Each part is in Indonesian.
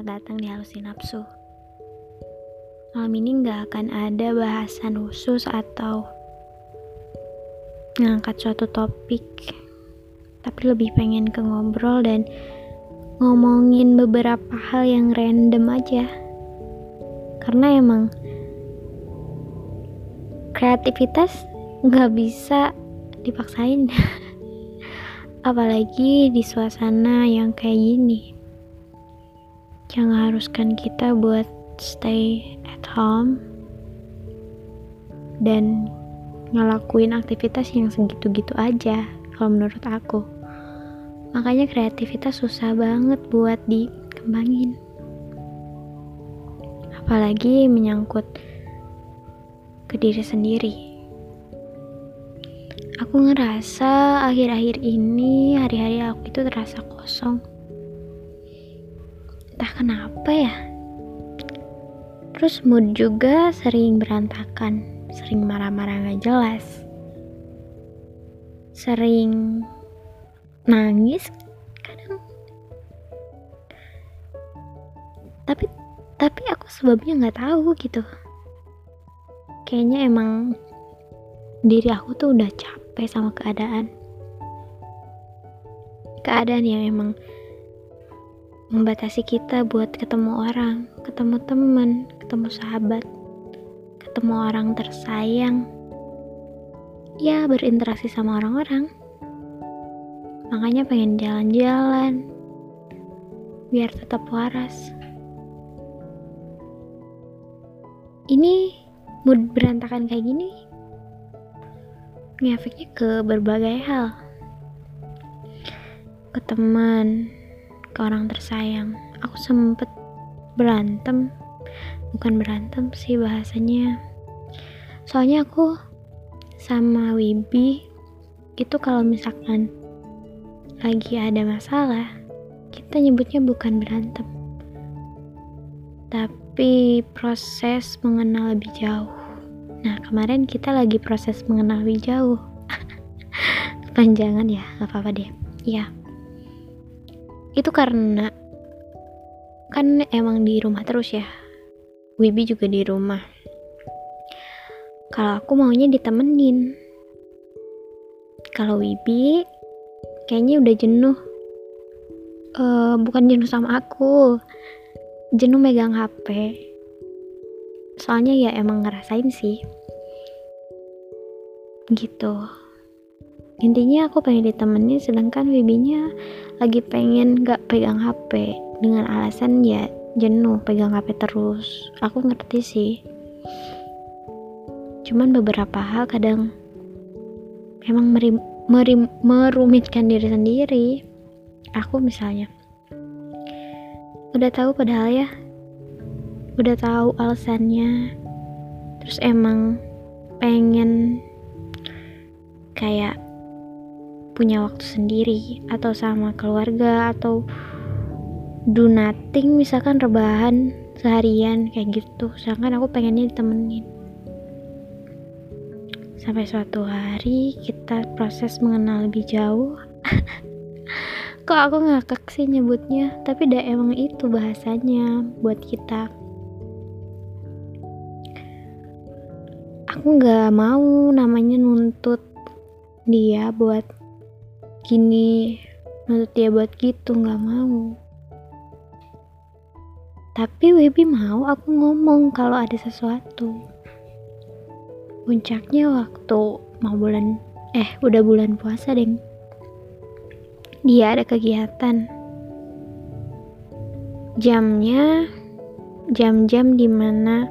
selamat datang di Halusin Nafsu. Malam ini nggak akan ada bahasan khusus atau ngangkat suatu topik, tapi lebih pengen ke ngobrol dan ngomongin beberapa hal yang random aja. Karena emang kreativitas nggak bisa dipaksain. Apalagi di suasana yang kayak gini yang haruskan kita buat stay at home dan ngelakuin aktivitas yang segitu-gitu aja kalau menurut aku. Makanya kreativitas susah banget buat dikembangin. Apalagi menyangkut ke diri sendiri. Aku ngerasa akhir-akhir ini hari-hari aku itu terasa kosong entah kenapa ya. Terus mood juga sering berantakan sering marah-marah gak jelas. Sering nangis kadang. Tapi tapi aku sebabnya nggak tahu gitu. Kayaknya emang diri aku tuh udah capek sama keadaan. Keadaan yang emang membatasi kita buat ketemu orang, ketemu teman, ketemu sahabat, ketemu orang tersayang, ya berinteraksi sama orang-orang. Makanya pengen jalan-jalan, biar tetap waras. Ini mood berantakan kayak gini, ngefeknya ke berbagai hal. Ke teman, ke orang tersayang. Aku sempet berantem. Bukan berantem sih bahasanya. Soalnya aku sama Wibi itu kalau misalkan lagi ada masalah kita nyebutnya bukan berantem. Tapi proses mengenal lebih jauh. Nah kemarin kita lagi proses mengenal lebih jauh. Panjangan ya gak apa-apa deh. Iya itu karena kan emang di rumah terus ya. Wibi juga di rumah. Kalau aku maunya ditemenin. Kalau Wibi kayaknya udah jenuh. Uh, bukan jenuh sama aku. Jenuh megang HP soalnya ya emang ngerasain sih. Gitu. Intinya aku pengen ditemenin sedangkan Wibinya lagi pengen gak pegang HP dengan alasan ya jenuh pegang HP terus. Aku ngerti sih. Cuman beberapa hal kadang emang merim, merim, merumitkan diri sendiri. Aku misalnya udah tahu padahal ya. Udah tahu alasannya. Terus emang pengen kayak punya waktu sendiri atau sama keluarga atau do nothing misalkan rebahan seharian kayak gitu. Sedangkan aku pengennya ditemenin. Sampai suatu hari kita proses mengenal lebih jauh. Kok aku ngakak sih nyebutnya? Tapi dah emang itu bahasanya buat kita. Aku nggak mau namanya nuntut dia buat gini menurut dia buat gitu nggak mau. Tapi Webi mau aku ngomong kalau ada sesuatu. Puncaknya waktu mau bulan eh udah bulan puasa deng. Dia ada kegiatan. Jamnya jam-jam di mana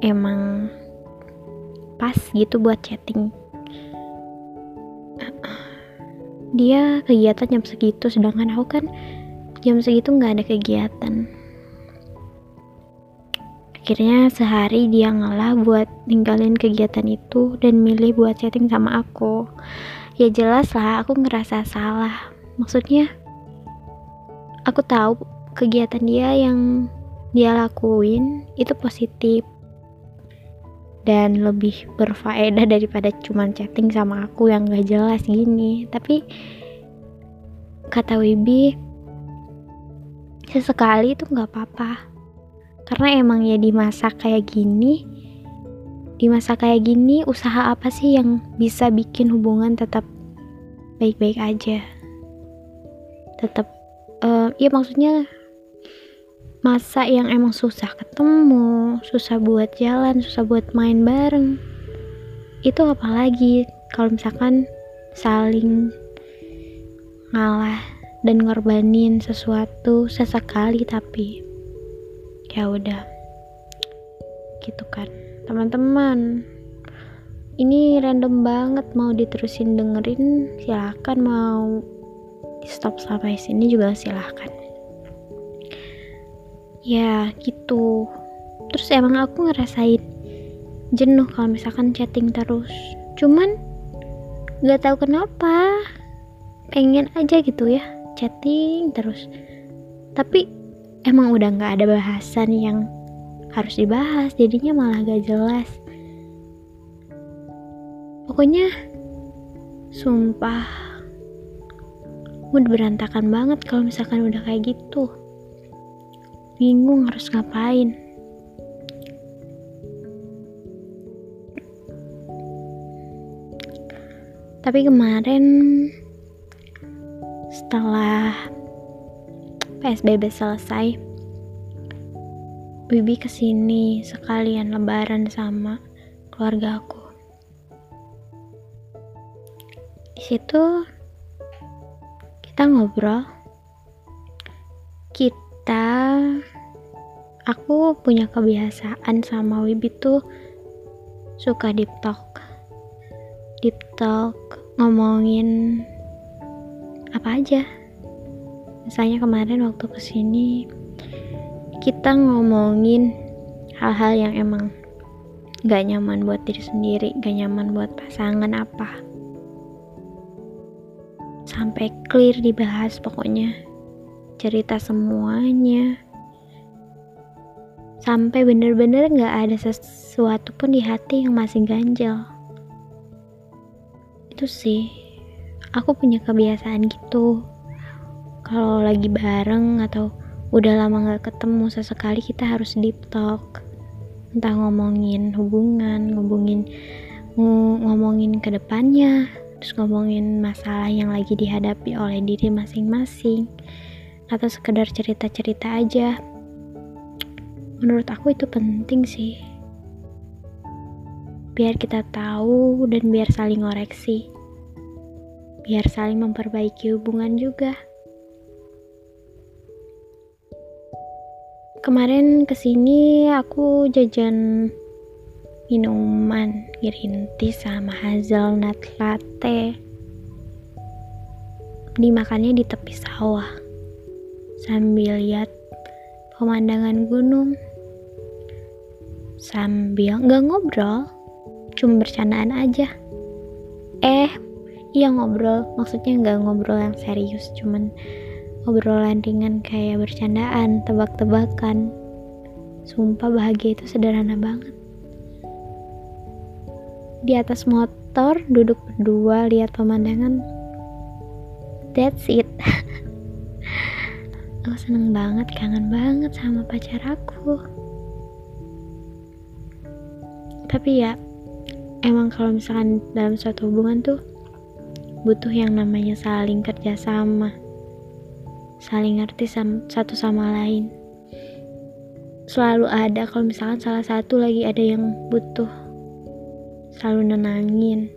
emang pas gitu buat chatting dia kegiatan jam segitu sedangkan aku kan jam segitu nggak ada kegiatan. Akhirnya sehari dia ngalah buat ninggalin kegiatan itu dan milih buat chatting sama aku. Ya jelas lah aku ngerasa salah. Maksudnya aku tahu kegiatan dia yang dia lakuin itu positif dan lebih berfaedah daripada cuman chatting sama aku yang gak jelas gini. Tapi kata Wibi sesekali itu nggak apa-apa. Karena emang ya di masa kayak gini di masa kayak gini usaha apa sih yang bisa bikin hubungan tetap baik-baik aja? Tetap uh, ya maksudnya masa yang emang susah ketemu susah buat jalan susah buat main bareng. Itu apalagi kalau misalkan saling ngalah dan ngorbanin sesuatu sesekali tapi ya udah. Gitu kan teman-teman. Ini random banget mau diterusin dengerin silahkan mau di stop sampai sini juga silahkan ya gitu. Terus emang aku ngerasain jenuh kalau misalkan chatting terus. Cuman nggak tahu kenapa. Pengen aja gitu ya chatting terus. Tapi emang udah nggak ada bahasan yang harus dibahas. Jadinya malah gak jelas. Pokoknya sumpah mood berantakan banget kalau misalkan udah kayak gitu bingung harus ngapain. Tapi kemarin setelah PSBB selesai Bibi ke sini sekalian lebaran sama keluarga aku. Di situ kita ngobrol. Kita aku punya kebiasaan sama Wibi tuh suka deep talk. Deep talk ngomongin apa aja. Misalnya kemarin waktu ke sini kita ngomongin hal-hal yang emang gak nyaman buat diri sendiri gak nyaman buat pasangan apa. Sampai clear dibahas pokoknya cerita semuanya. Sampai bener-bener gak ada sesuatu pun di hati yang masih ganjel. Itu sih aku punya kebiasaan gitu. Kalau lagi bareng atau udah lama gak ketemu sesekali kita harus deep talk. Entah ngomongin hubungan ngomongin ngomongin ke depannya terus ngomongin masalah yang lagi dihadapi oleh diri masing-masing atau sekedar cerita-cerita aja menurut aku itu penting sih biar kita tahu dan biar saling ngoreksi biar saling memperbaiki hubungan juga. Kemarin ke sini aku jajan minuman green sama hazelnut latte. Dimakannya di tepi sawah sambil lihat pemandangan gunung. Sambil nggak ngobrol cuma bercandaan aja. Eh iya ngobrol maksudnya nggak ngobrol yang serius cuman ngobrolan ringan kayak bercandaan tebak-tebakan. Sumpah bahagia itu sederhana banget. Di atas motor duduk berdua lihat pemandangan. That's it aku seneng banget kangen banget sama pacar aku. Tapi ya emang kalau misalkan dalam suatu hubungan tuh butuh yang namanya saling kerjasama saling ngerti sam satu sama lain. Selalu ada kalau misalkan salah satu lagi ada yang butuh selalu nenangin.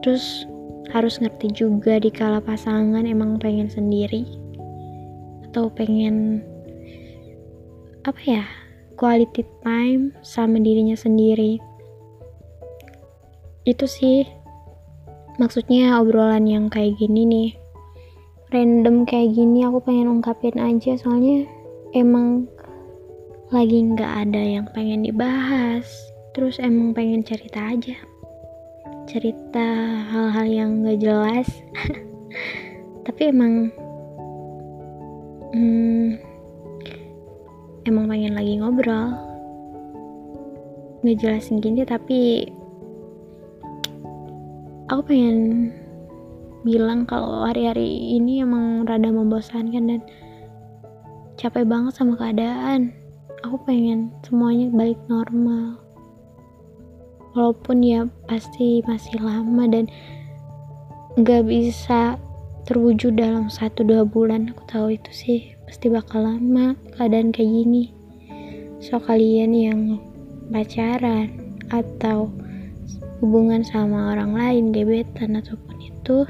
Terus harus ngerti juga di kala pasangan emang pengen sendiri atau pengen apa ya quality time sama dirinya sendiri. Itu sih maksudnya obrolan yang kayak gini nih. Random kayak gini aku pengen ungkapin aja soalnya emang lagi nggak ada yang pengen dibahas. Terus emang pengen cerita aja cerita hal-hal yang gak jelas. Tapi emang hmm, emang pengen lagi ngobrol. Ngejelasin gini tapi aku pengen bilang kalau hari-hari ini emang rada membosankan dan capek banget sama keadaan. Aku pengen semuanya balik normal walaupun ya pasti masih lama dan nggak bisa terwujud dalam satu dua bulan. Aku tahu itu sih pasti bakal lama keadaan kayak gini. So kalian yang pacaran atau hubungan sama orang lain gebetan ataupun itu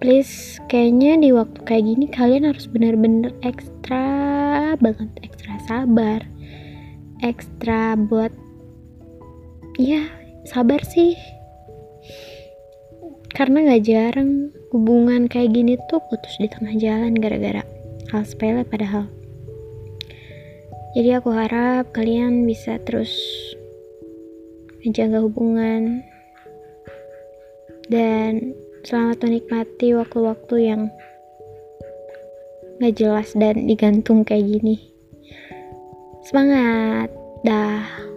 please kayaknya di waktu kayak gini kalian harus bener-bener ekstra banget ekstra sabar ekstra buat ya sabar sih. Karena gak jarang hubungan kayak gini tuh putus di tengah jalan gara-gara hal sepele padahal. Jadi aku harap kalian bisa terus menjaga hubungan. Dan selamat menikmati waktu-waktu yang gak jelas dan digantung kayak gini. Semangat dah